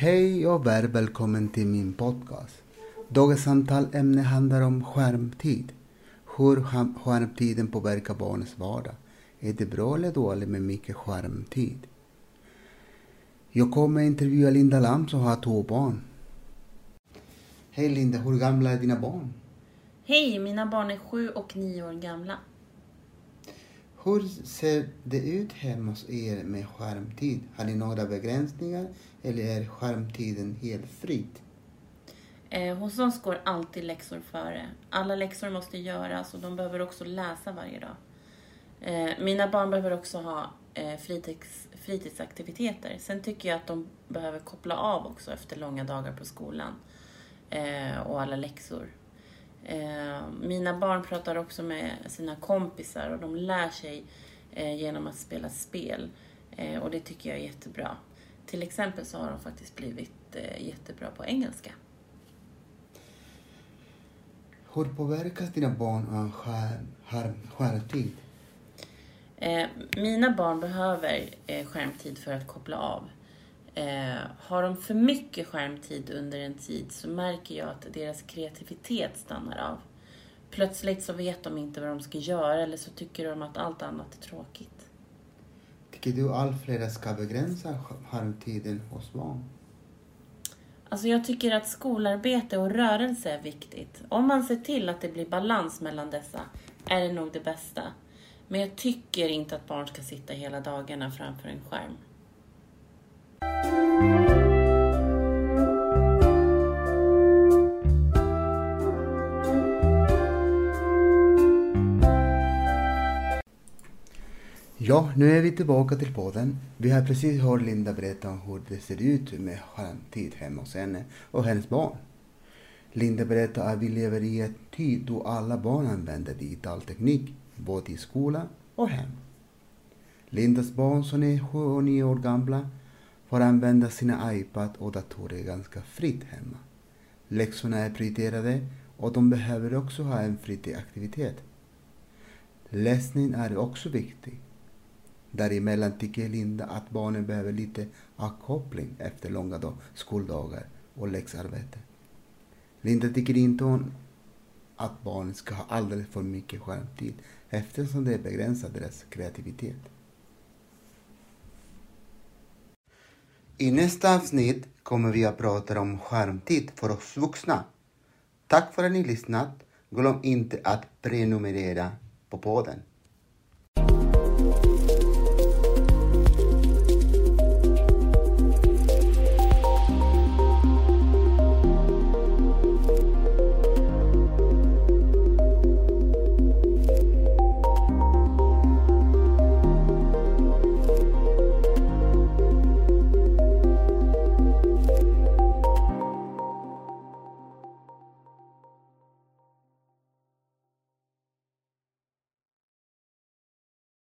Hej och väl välkommen till min podcast. Dagens samtalämne handlar om skärmtid. Hur skärmtiden påverkar barnets vardag. Är det bra eller dåligt med mycket skärmtid? Jag kommer intervjua Linda Lam som har två barn. Hej Linda, hur gamla är dina barn? Hej, mina barn är sju och nio år gamla. Hur ser det ut hemma hos er med skärmtid? Har ni några begränsningar eller är skärmtiden helt fritt? Eh, hos oss går alltid läxor före. Alla läxor måste göras och de behöver också läsa varje dag. Eh, mina barn behöver också ha eh, fritids, fritidsaktiviteter. Sen tycker jag att de behöver koppla av också efter långa dagar på skolan eh, och alla läxor. Eh, mina barn pratar också med sina kompisar och de lär sig eh, genom att spela spel. Eh, och det tycker jag är jättebra. Till exempel så har de faktiskt blivit jättebra på engelska. Hur påverkas dina barn av skärmtid? Mina barn behöver skärmtid för att koppla av. Eh, har de för mycket skärmtid under en tid så märker jag att deras kreativitet stannar av. Plötsligt så vet de inte vad de ska göra eller så tycker de att allt annat är tråkigt. Tycker du allt fler ska begränsa skärmtiden hos barn? Alltså jag tycker att skolarbete och rörelse är viktigt. Om man ser till att det blir balans mellan dessa är det nog det bästa. Men jag tycker inte att barn ska sitta hela dagarna framför en skärm. Ja, nu är vi tillbaka till podden. Vi har precis hört Linda berätta om hur det ser ut med skärmtid hemma hos henne och hennes barn. Linda berättar att vi lever i en tid då alla barn använder digital teknik, både i skola och hem. Lindas barn som är sju och nio år gamla får använda sina iPad och datorer ganska fritt hemma. Läxorna är prioriterade och de behöver också ha en fritidsaktivitet. Läsning är också viktig. Däremellan tycker Linda att barnen behöver lite avkoppling efter långa skoldagar och läxarbete. Linda tycker inte om att barnen ska ha alldeles för mycket skärmtid eftersom det begränsar deras kreativitet. I nästa avsnitt kommer vi att prata om skärmtid för oss vuxna. Tack för att ni lyssnat. Glöm inte att prenumerera på podden.